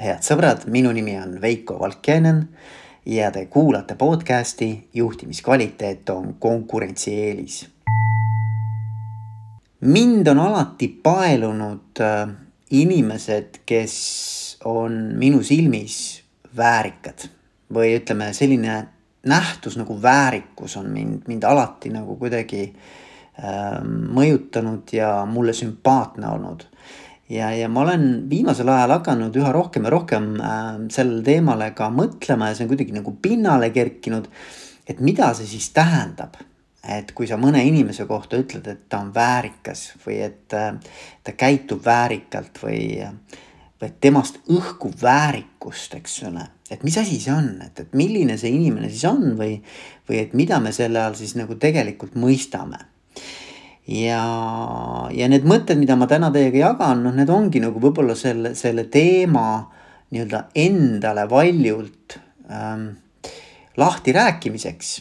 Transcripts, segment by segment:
head sõbrad, minu nimi on Veiko Valkjainen ja te kuulate podcasti Juhtimiskvaliteet on konkurentsieelis. mind on alati paelunud äh, inimesed, kes on minu silmis väärikad või ütleme, selline nähtus nagu väärikus on mind, mind alati nagu kuidagi äh, mõjutanud ja mulle sümpaatne olnud ja, ja ma olen viimasel ajal hakanud üha rohkem ja rohkem äh, sellele teemale ka mõtlema ja see on kuidagi nagu pinnale kerkinud. et mida see siis tähendab, et kui sa mõne inimese kohta ütled, et ta on väärikas või et äh, ta käitub väärikalt või, või et temast õhkub väärikust, eks ole. et mis asi see on, et, et milline see inimene siis on või, või et mida me selle all siis nagu tegelikult mõistame ja, ja need mõtted, mida ma täna teiega jagan, noh, need ongi nagu võib-olla selle, selle teema nii-öelda endale valjult ähm, lahti rääkimiseks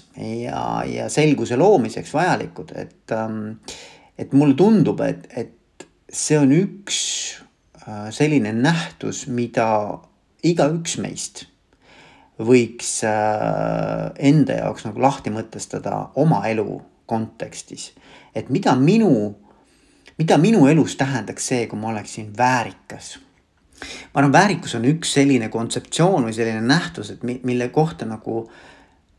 ja, ja selguse loomiseks vajalikud, et ähm,, et mulle tundub, et, et see on üks äh, selline nähtus, mida igaüks meist võiks äh, enda jaoks nagu lahti mõtestada oma elu kontekstis. Et mida minu, mida minu elus tähendaks see, kui ma oleksin väärikas. ma arvan, väärikus on üks selline kontseptsioon või selline nähtus, et mille kohta nagu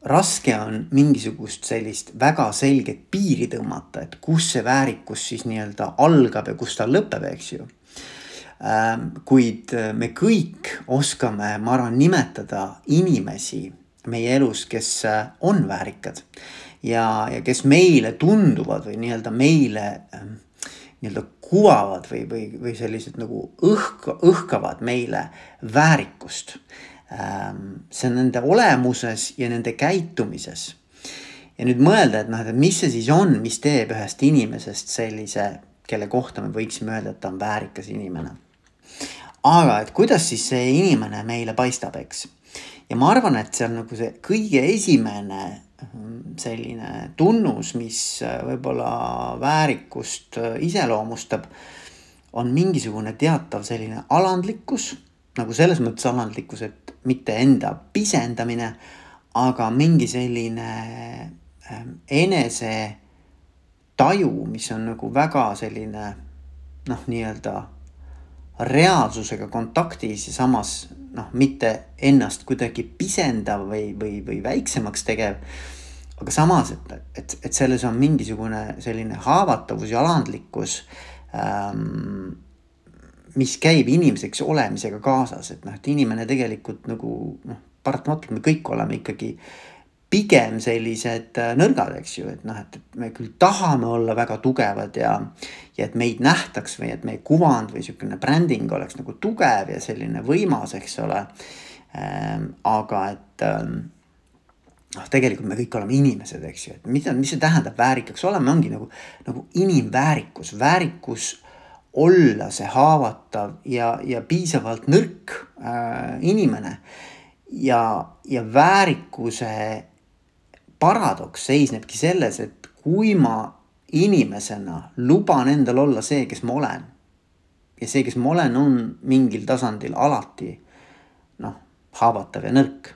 raske on mingisugust sellist väga selget piiri tõmmata, et kus see väärikus siis nii-öelda algab ja kus ta lõpeb, eks ju. Ähm, kuid me kõik oskame, ma arvan, nimetada inimesi meie elus, kes äh, on väärikad ja, ja kes meile tunduvad või nii-öelda meile ähm, nii-öelda kuvavad või, või, või sellised nagu õhk, õhkavad meile väärikust. Ähm, see on nende olemuses ja nende käitumises. ja nüüd mõelda, et noh, et mis see siis on, mis teeb ühest inimesest sellise, kelle kohta me võiksime öelda, et ta on väärikas inimene. aga et kuidas siis see inimene meile paistab, eks. ja ma arvan, et see on nagu see kõige esimene selline tunnus, mis äh, võib-olla väärikust äh, iseloomustab, on mingisugune teatav selline alandlikkus, nagu selles mõttes alandlikkus, et mitte enda pisendamine, aga mingi selline ähm, enese taju, mis on nagu väga selline noh, nii-öelda reaalsusega kontaktis ja samas noh, mitte ennast kuidagi pisendav või, või, või väiksemaks tegev. aga samas, et, et, et selles on mingisugune selline haavatavus ja alandlikkus ähm,. mis käib inimeseks olemisega kaasas, et noh, et inimene tegelikult nagu noh, paratamatult me kõik oleme ikkagi äh, pigem sellised äh, nõrgad, eks ju, et noh, et, me küll tahame olla väga tugevad ja, ja et meid nähtaks või et meie kuvand või sihukene bränding oleks nagu tugev ja selline võimas, eks ole ähm,. aga et ähm, noh, tegelikult me kõik oleme inimesed, eks ju, et mida, mis see tähendab väärikaks olema, ongi nagu, nagu inimväärikus, väärikus olla see haavatav ja, ja piisavalt nõrk äh, inimene ja, ja väärikuse paradoks seisnebki selles, et kui ma inimesena luban endal olla see, kes ma olen. ja see, kes ma olen, on mingil tasandil alati noh, haavatav ja nõrk.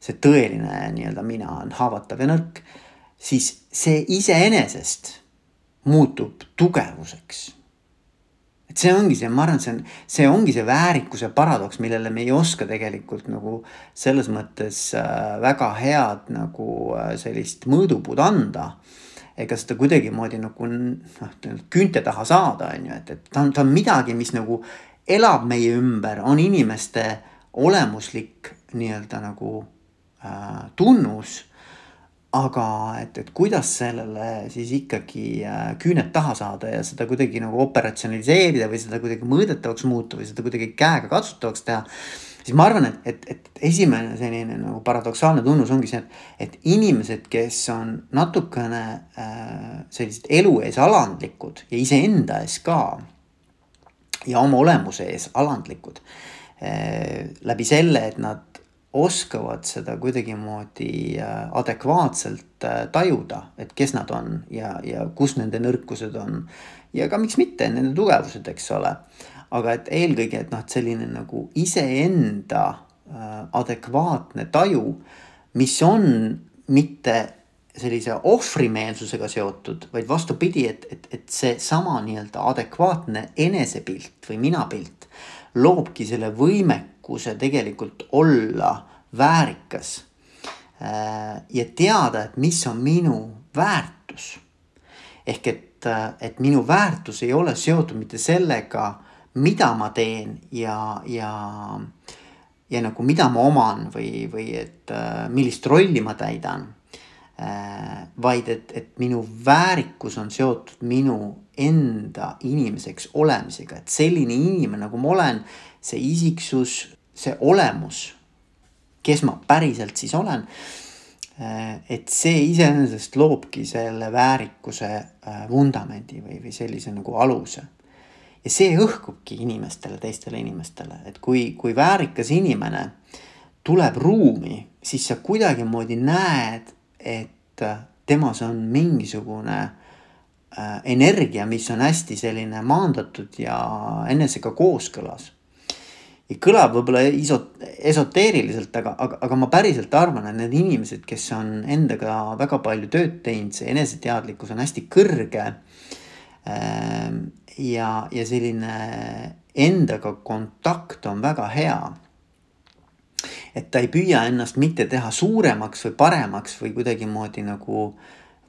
see tõeline nii-öelda mina on haavatav ja nõrk, siis see iseenesest muutub tugevuseks et see ongi see, ma arvan, et see on, see ongi see väärikuse paradoks, millele me ei oska tegelikult nagu selles mõttes äh, väga head nagu äh, sellist mõõdupuud anda. ega seda kuidagimoodi nagu noh, küünte taha saada, on ju, et, et ta on, ta on midagi, mis nagu elab meie ümber, on inimeste olemuslik nii-öelda nagu äh, tunnus aga et, et kuidas sellele siis ikkagi äh, küüned taha saada ja seda kuidagi nagu operatsionaliseerida või seda kuidagi mõõdetavaks muuta või seda kuidagi käega katsutavaks teha. siis ma arvan, et, et, et esimene selline nagu paradoksaalne tunnus ongi see, et, et inimesed, kes on natukene äh, sellised elu ees alandlikud ja iseenda ees ka. ja oma olemuse ees alandlikud äh, läbi selle, et nad oskavad seda kuidagimoodi äh, adekvaatselt äh, tajuda, et kes nad on ja, ja kus nende nõrkused on. ja ka miks mitte nende tugevused, eks ole. aga et eelkõige, et noh, et selline nagu iseenda äh, adekvaatne taju, mis on mitte sellise ohvrimeelsusega seotud, vaid vastupidi, et, et, et seesama nii-öelda adekvaatne enesepilt või minapilt loobki selle võimekuse tegelikult olla väärikas. Äh, ja teada, et mis on minu väärtus. ehk et, et minu väärtus ei ole seotud mitte sellega, mida ma teen ja, ja, ja nagu mida ma oman või, või et äh, millist rolli ma täidan Äh, vaid et, et minu väärikus on seotud minu enda inimeseks olemisega, et selline inimene, nagu ma olen, see isiksus, see olemus, kes ma päriselt siis olen. Äh, et see iseenesest loobki selle väärikuse äh, vundamendi või, või sellise nagu aluse. ja see õhkubki inimestele, teistele inimestele, et kui, kui väärikas inimene tuleb ruumi, siis sa kuidagimoodi näed et temas on mingisugune äh, energia, mis on hästi selline maandatud ja enesega kooskõlas. Kõlab võib-olla iso-, esoteeriliselt, aga, aga, aga ma päriselt arvan, et need inimesed, kes on endaga väga palju tööd teinud, see eneseteadlikkus on hästi kõrge. Ähm, ja, ja selline endaga kontakt on väga hea et ta ei püüa ennast mitte teha suuremaks või paremaks või kuidagimoodi nagu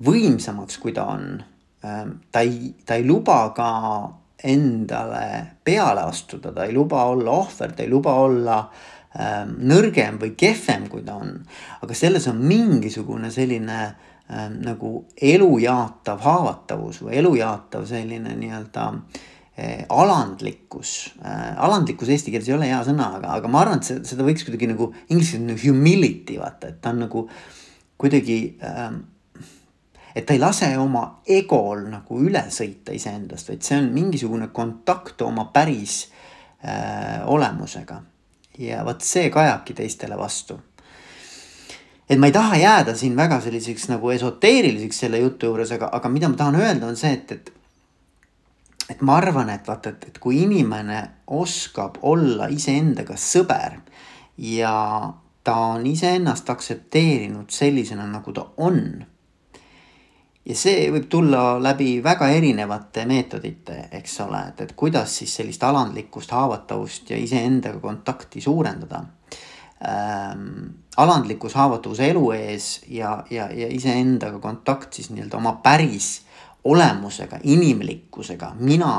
võimsamaks, kui ta on. Ähm, ta ei, ta ei luba ka endale peale astuda, ta ei luba olla ohver, ta ei luba olla ähm, nõrgem või kehvem, kui ta on. aga selles on mingisugune selline ähm, nagu elujaatav haavatavus või elujaatav selline nii-öelda äh, alandlikkus, eh, alandlikkus eesti keeles ei ole hea sõna, aga, aga ma arvan, et seda, seda võiks kuidagi nagu inglise keeles nagu humility vaata, et ta on nagu kuidagi ähm,. Et ta ei lase oma egol nagu üle sõita iseendast, vaid see on mingisugune kontakt oma päris äh, olemusega. ja vot see kajabki teistele vastu et ma ei taha jääda siin väga selliseks nagu esoteeriliseks selle jutu juures, aga, aga mida ma tahan öelda, on see, et, et et ma arvan, et vaata, et, et kui inimene oskab olla iseendaga sõber ja ta on iseennast aktsepteerinud sellisena, nagu ta on. Ja see võib tulla läbi väga erinevate meetodite, eks ole, et, et kuidas siis sellist alandlikkust, haavatavust ja iseendaga kontakti suurendada ähm,. alandlikkus, haavatavus elu ees ja, ja, ja iseendaga kontakt siis nii-öelda oma päris olemusega, inimlikkusega, mina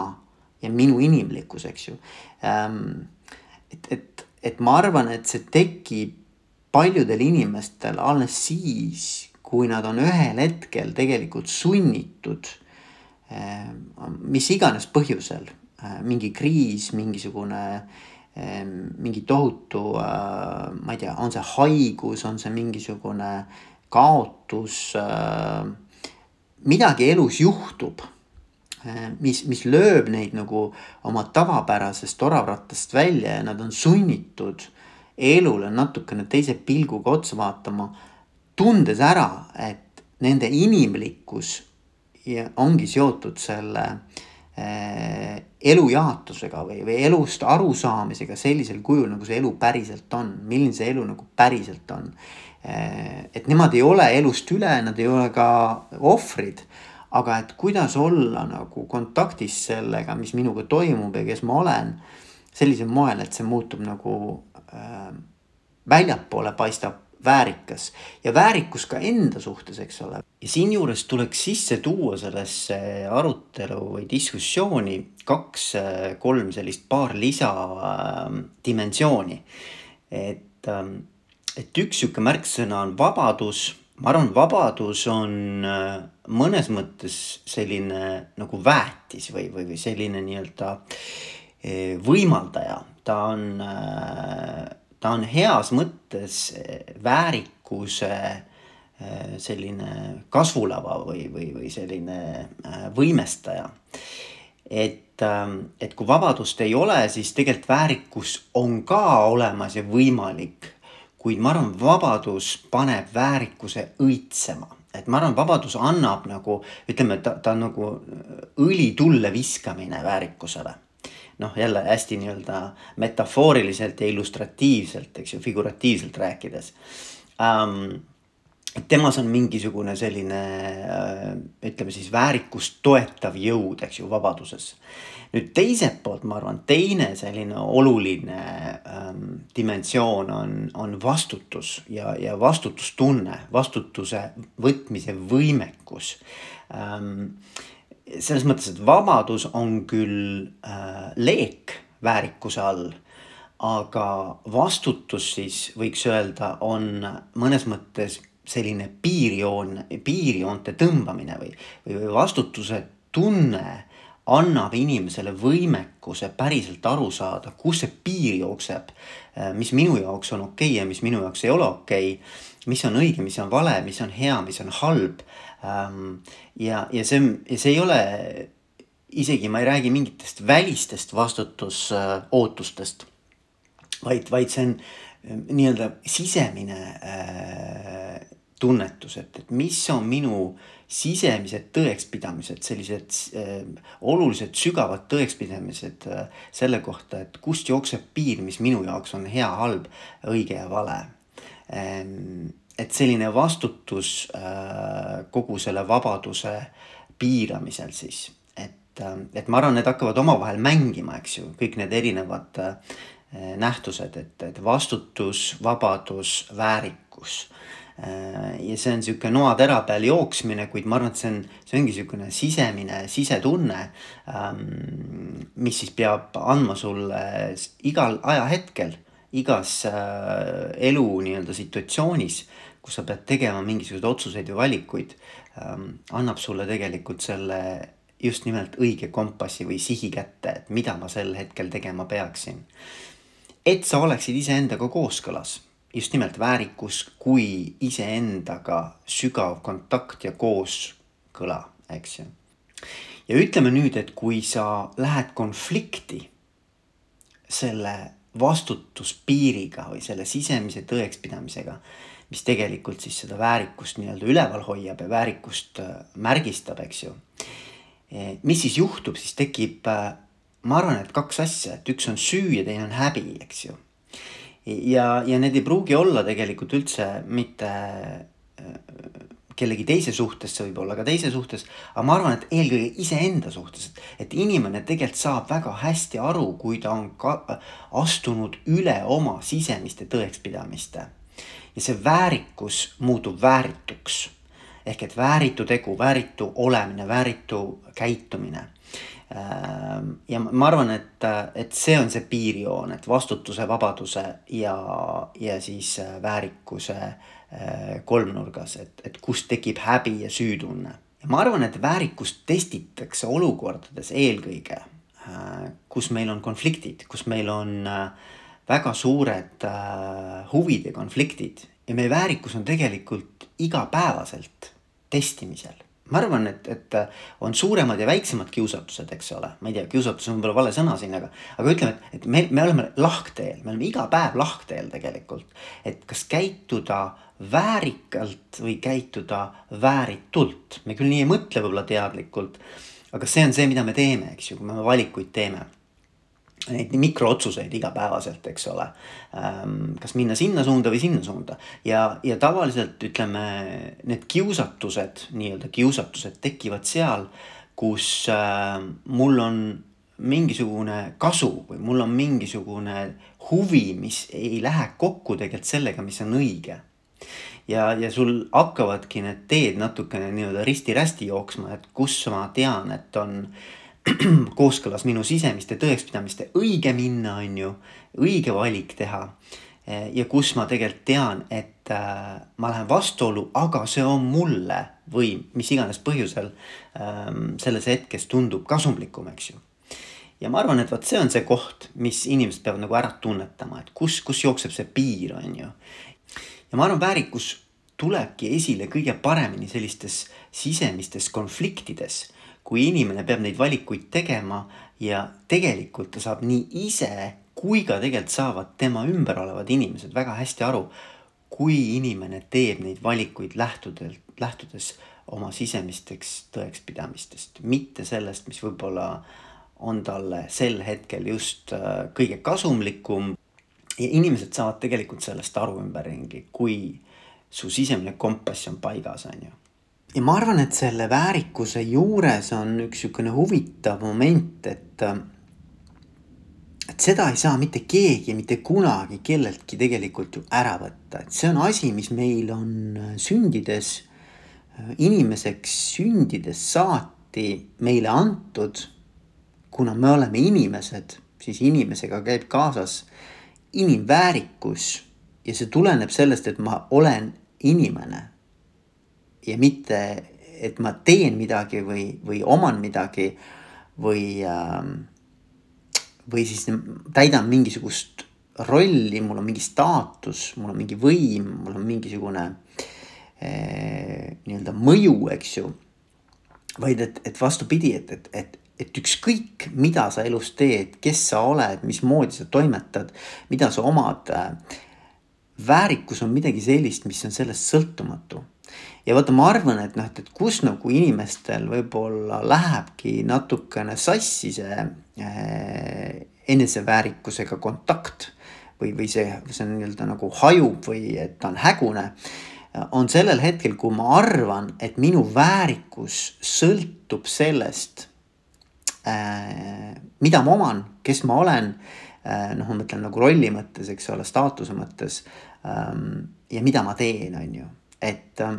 ja minu inimlikkus, eks ju. Ähm, et, et, et ma arvan, et see tekib paljudel inimestel alles siis, kui nad on ühel hetkel tegelikult sunnitud ähm, mis iganes põhjusel, äh, mingi kriis, mingisugune ähm, mingi tohutu, ma ei tea, on see haigus, on see mingisugune kaotus midagi elus juhtub, mis, mis lööb neid nagu oma tavapärasest oravrattast välja ja nad on sunnitud elule natukene teise pilguga otsa vaatama, tundes ära, et nende inimlikkus ongi seotud selle äh, elujaotusega või, või elust arusaamisega sellisel kujul, nagu see elu päriselt on, milline see elu nagu päriselt on Eh, et nemad ei ole elust üle, nad ei ole ka ohvrid. aga et kuidas olla nagu kontaktis sellega, mis minuga toimub ja kes ma olen. sellisel moel, et see muutub nagu äh, väljapoole paistab väärikas ja väärikus ka enda suhtes, eks ole. ja siinjuures tuleks sisse tuua sellesse arutelu või diskussiooni kaks-kolm sellist paar lisadimensiooni. et ähm, et üks sihuke märksõna on vabadus. ma arvan, vabadus on äh, mõnes mõttes selline nagu väetis või, või, või selline nii-öelda äh, võimaldaja, ta on, äh, ta on heas mõttes väärikuse selline kasvulava või, või, või selline võimestaja. et, et kui vabadust ei ole, siis tegelikult väärikus on ka olemas ja võimalik kuid ma arvan, vabadus paneb väärikuse õitsema, et ma arvan, vabadus annab nagu ütleme, ta, ta on nagu õli tulle viskamine väärikusele. Noh, jälle hästi nii-öelda metafooriliselt ja illustratiivselt, eks ju, figuratiivselt rääkides um, temas on mingisugune selline ütleme siis väärikust toetav jõud, eks ju, vabaduses. nüüd teiselt poolt ma arvan, teine selline oluline ähm, dimensioon on, on vastutus ja, ja vastutustunne, vastutuse võtmise võimekus ähm,. Selles mõttes, et vabadus on küll äh, leek väärikuse all aga vastutus siis võiks öelda, on mõnes mõttes selline piirjoon, piirjoonte tõmbamine või, või vastutuse tunne annab inimesele võimekuse päriselt aru saada, kus see piir jookseb. mis minu jaoks on okei okay ja mis minu jaoks ei ole okei okay.. mis on õige, mis on vale, mis on hea, mis on halb. Ja, ja see, see ei ole, isegi ma ei räägi mingitest välistest vastutusootustest, vaid, vaid see on nii-öelda sisemine äh, tunnetus, et, et mis on minu sisemised tõekspidamised, sellised äh, olulised sügavad tõekspidamised äh, selle kohta, et kust jookseb piir, mis minu jaoks on hea, halb, õige ja vale ähm,. Et selline vastutus äh, kogu selle vabaduse piiramisel siis, et äh,, et ma arvan, need hakkavad omavahel mängima, eks ju, kõik need erinevad äh, nähtused, et, et vastutus, vabadus, väärikus ja see on sihuke noatera peal jooksmine, kuid ma arvan, et see on, see ongi sihukene sisemine sisetunne. Ähm, mis siis peab andma sulle igal ajahetkel, igas äh, elu nii-öelda situatsioonis, kus sa pead tegema mingisuguseid otsuseid või valikuid. Ähm, annab sulle tegelikult selle just nimelt õige kompassi või sihi kätte, et mida ma sel hetkel tegema peaksin. et sa oleksid iseendaga kooskõlas just nimelt väärikus kui iseendaga sügav kontakt ja kooskõla, eks ju. ja ütleme nüüd, et kui sa lähed konflikti selle vastutuspiiriga või selle sisemise tõekspidamisega, mis tegelikult siis seda väärikust nii-öelda üleval hoiab ja väärikust äh, märgistab, eks ju. Eh, mis siis juhtub, siis tekib, äh, ma arvan, et kaks asja, et üks on süü ja teine on häbi, eks ju ja, ja need ei pruugi olla tegelikult üldse mitte äh, kellegi teise suhtes, see võib olla ka teise suhtes, aga ma arvan, et eelkõige iseenda suhtes, et, et inimene tegelikult saab väga hästi aru, kui ta on ka astunud üle oma sisemiste tõekspidamiste. ja see väärikus muutub väärituks ehk et vääritu tegu, vääritu olemine, vääritu käitumine Ehm, ja ma arvan, et, et see on see piirjoon, et vastutuse, vabaduse ja, ja siis äh, väärikuse äh, kolmnurgas, et, et kust tekib häbi ja süütunne. ja ma arvan, et väärikust testitakse olukordades eelkõige, äh, kus meil on konfliktid, kus meil on väga suured huvide konfliktid ja meie väärikus on tegelikult igapäevaselt testimisel ma arvan, et, et on suuremad ja väiksemad kiusatused, eks ole, ma ei tea, kiusatus on võib-olla vale sõna siin, aga, aga ütleme, et me, me oleme lahkteel, me oleme iga päev lahkteel tegelikult. et kas käituda väärikalt või käituda vääritult, me küll nii ei mõtle võib-olla teadlikult. aga see on see, mida me teeme, eks ju, kui me valikuid teeme neid mikrootsuseid igapäevaselt, eks ole. Ähm, kas minna sinna suunda või sinna suunda ja, ja tavaliselt ütleme, need kiusatused, nii-öelda kiusatused tekivad seal, kus äh, mul on mingisugune kasu või mul on mingisugune huvi, mis ei lähe kokku tegelikult sellega, mis on õige. Ja, ja sul hakkavadki need teed natukene nii-öelda risti-rästi jooksma, et kus ma tean, et on kooskõlas minu sisemiste tõekspidamiste õige minna, on ju, õige valik teha. ja kus ma tegelikult tean, et äh, ma lähen vastuollu, aga see on mulle või mis iganes põhjusel ähm, selles hetkes tundub kasumlikum, eks ju. ja ma arvan, et vot see on see koht, mis inimesed peavad nagu ära tunnetama, et kus, kus jookseb see piir, on ju. Ja ma arvan, väärikus tulebki esile kõige paremini sellistes sisemistes konfliktides kui inimene peab neid valikuid tegema ja tegelikult ta saab nii ise kui ka tegelikult saavad tema ümber olevad inimesed väga hästi aru, kui inimene teeb neid valikuid lähtudelt, lähtudes oma sisemisteks tõekspidamistest, mitte sellest, mis võib-olla on talle sel hetkel just äh, kõige kasumlikum. Ja inimesed saavad tegelikult sellest aru ümberringi, kui su sisemine kompass on paigas, on ju. ja ma arvan, et selle väärikuse juures on üks niisugune huvitav moment, et äh, et seda ei saa mitte keegi mitte kunagi kelleltki tegelikult ju ära võtta, et see on asi, mis meil on äh, sündides, äh, inimeseks sündides saati meile antud. kuna me oleme inimesed, siis inimesega käib kaasas inimväärikus ja see tuleneb sellest, et ma olen inimene. ja mitte, et ma teen midagi või, või oman midagi või äh, või siis täidan mingisugust rolli, mul on mingi staatus, mul on mingi võim, mul on mingisugune eh, nii-öelda mõju, eks ju. vaid et, et vastupidi, et, et, et, et ükskõik, mida sa elus teed, kes sa oled, mismoodi sa toimetad, mida sa omad äh,. väärikus on midagi sellist, mis on sellest sõltumatu ja vaata, ma arvan, et noh, et, et kus nagu inimestel võib-olla lähebki natukene sassi see äh, eneseväärikusega kontakt või, või see, see on nii-öelda nagu hajub või et ta on hägune. on sellel hetkel, kui ma arvan, et minu väärikus sõltub sellest mida ma oman, kes ma olen äh,. noh, ma mõtlen nagu rolli mõttes, eks ole, staatuse mõttes ähm,. ja mida ma teen, on ju, et äh,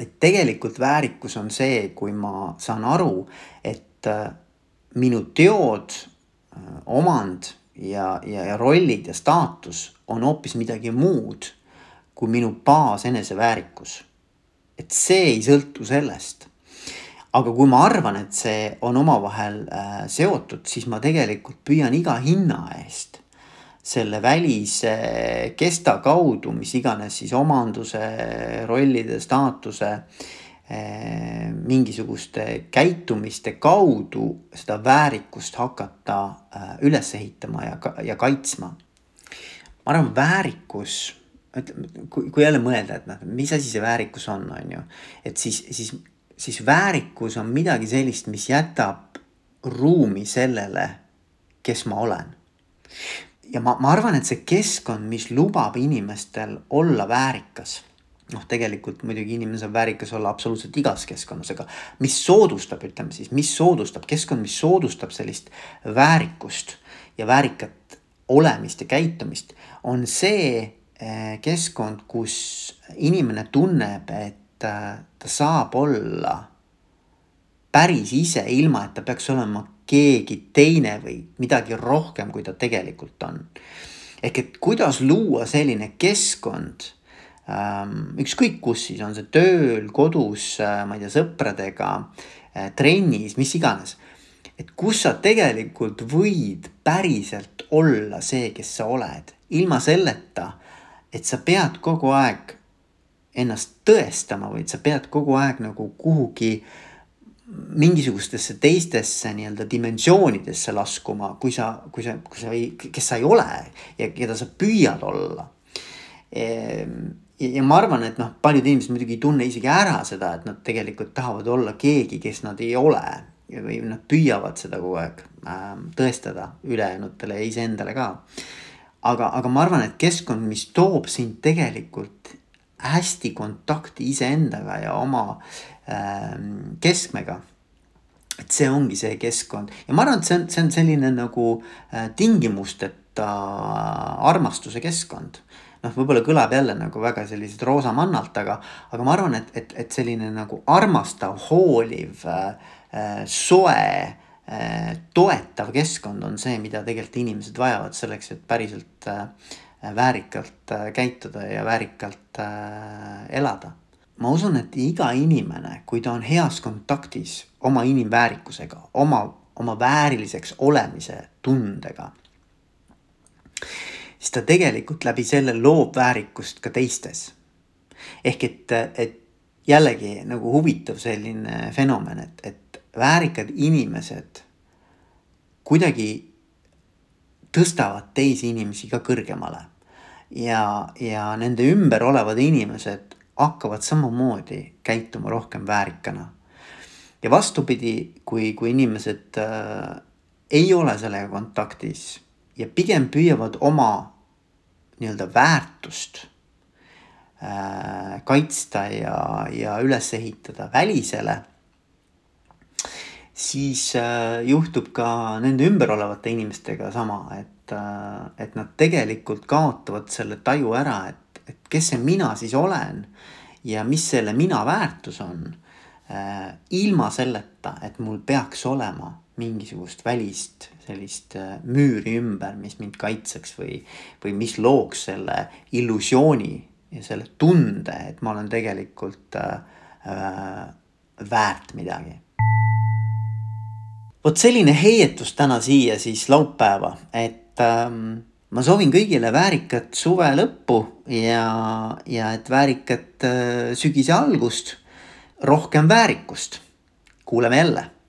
et tegelikult väärikus on see, kui ma saan aru, et äh, minu teod, äh, omand ja, ja, ja rollid ja staatus on hoopis midagi muud kui minu baas eneseväärikus. et see ei sõltu sellest. Aga kui ma arvan, et see on omavahel äh, seotud, siis ma tegelikult püüan iga hinna eest selle välise kesta kaudu, mis iganes siis omanduse, rollide, staatuse, eh, mingisuguste käitumiste kaudu seda väärikust hakata üles ehitama ja, ja kaitsma. ma arvan, väärikus, kui, kui jälle mõelda, et noh, mis asi see väärikus on, on ju. et siis, siis, siis väärikus on midagi sellist, mis jätab ruumi sellele, kes ma olen. Ja ma, ma arvan, et see keskkond, mis lubab inimestel olla väärikas noh, tegelikult muidugi inimene saab väärikas olla absoluutselt igas keskkonnas, aga mis soodustab, ütleme siis, mis soodustab, keskkond, mis soodustab sellist väärikust ja väärikat olemist ja käitumist, on see eh, keskkond, kus inimene tunneb, et ta saab olla päris ise, ilma et ta peaks olema keegi teine või midagi rohkem, kui ta tegelikult on. ehk et kuidas luua selline keskkond ähm,, ükskõik kus siis, on see tööl, kodus äh,, ma ei tea, sõpradega äh,, trennis, mis iganes. et kus sa tegelikult võid päriselt olla see, kes sa oled, ilma selleta, et sa pead kogu aeg ennast tõestama et sa pead kogu aeg nagu kuhugi mingisugustesse teistesse nii-öelda dimensioonidesse laskuma, kui sa, kui sa, kui sa ei, kes sa ei ole ja keda sa püüad olla. Ehm, ja ma arvan, et noh, paljud inimesed muidugi ei tunne isegi ära seda, et nad tegelikult tahavad olla keegi, kes nad ei ole. või nad püüavad seda kogu aeg äh, tõestada ülejäänutele ja iseendale ka. aga, aga ma arvan, et keskkond, mis toob sind tegelikult hästi kontakti iseendaga ja oma Ähm, keskmega et see ongi see keskkond ja ma arvan, et see on, see on selline nagu äh, tingimusteta armastuse keskkond. noh, võib-olla kõlab jälle nagu väga selliselt roosamannalt, aga, aga ma arvan, et, et, et selline nagu armastav, hooliv äh,, äh soe äh,, toetav keskkond on see, mida tegelikult inimesed vajavad selleks, et päriselt äh, väärikalt äh, käituda ja väärikalt äh, elada ma usun, et iga inimene, kui ta on heas kontaktis oma inimväärikusega, oma, oma vääriliseks olemise tundega, siis ta tegelikult läbi selle loob väärikust ka teistes. ehk et, et jällegi nagu huvitav selline fenomen, et, et väärikad inimesed kuidagi tõstavad teisi inimesi ka kõrgemale. Ja, ja nende ümber olevad inimesed hakkavad samamoodi käituma rohkem väärikana. ja vastupidi, kui, kui inimesed äh, ei ole sellega kontaktis ja pigem püüavad oma nii-öelda väärtust äh, kaitsta ja, ja üles ehitada välisele, siis äh, juhtub ka nende ümber olevate inimestega sama, et et nad tegelikult kaotavad selle taju ära, et, et kes see mina siis olen ja mis selle mina väärtus on Äh, ilma selleta, et mul peaks olema mingisugust välist sellist äh, müüri ümber, mis mind kaitseks või, või mis looks selle illusiooni ja selle tunde, et ma olen tegelikult äh, äh, väärt midagi. vot selline heietus täna siia siis laupäeva, et ähm, ma soovin kõigile väärikat suve lõppu ja, ja et väärikat äh, sügise algust rohkem väärikust. kuuleme jälle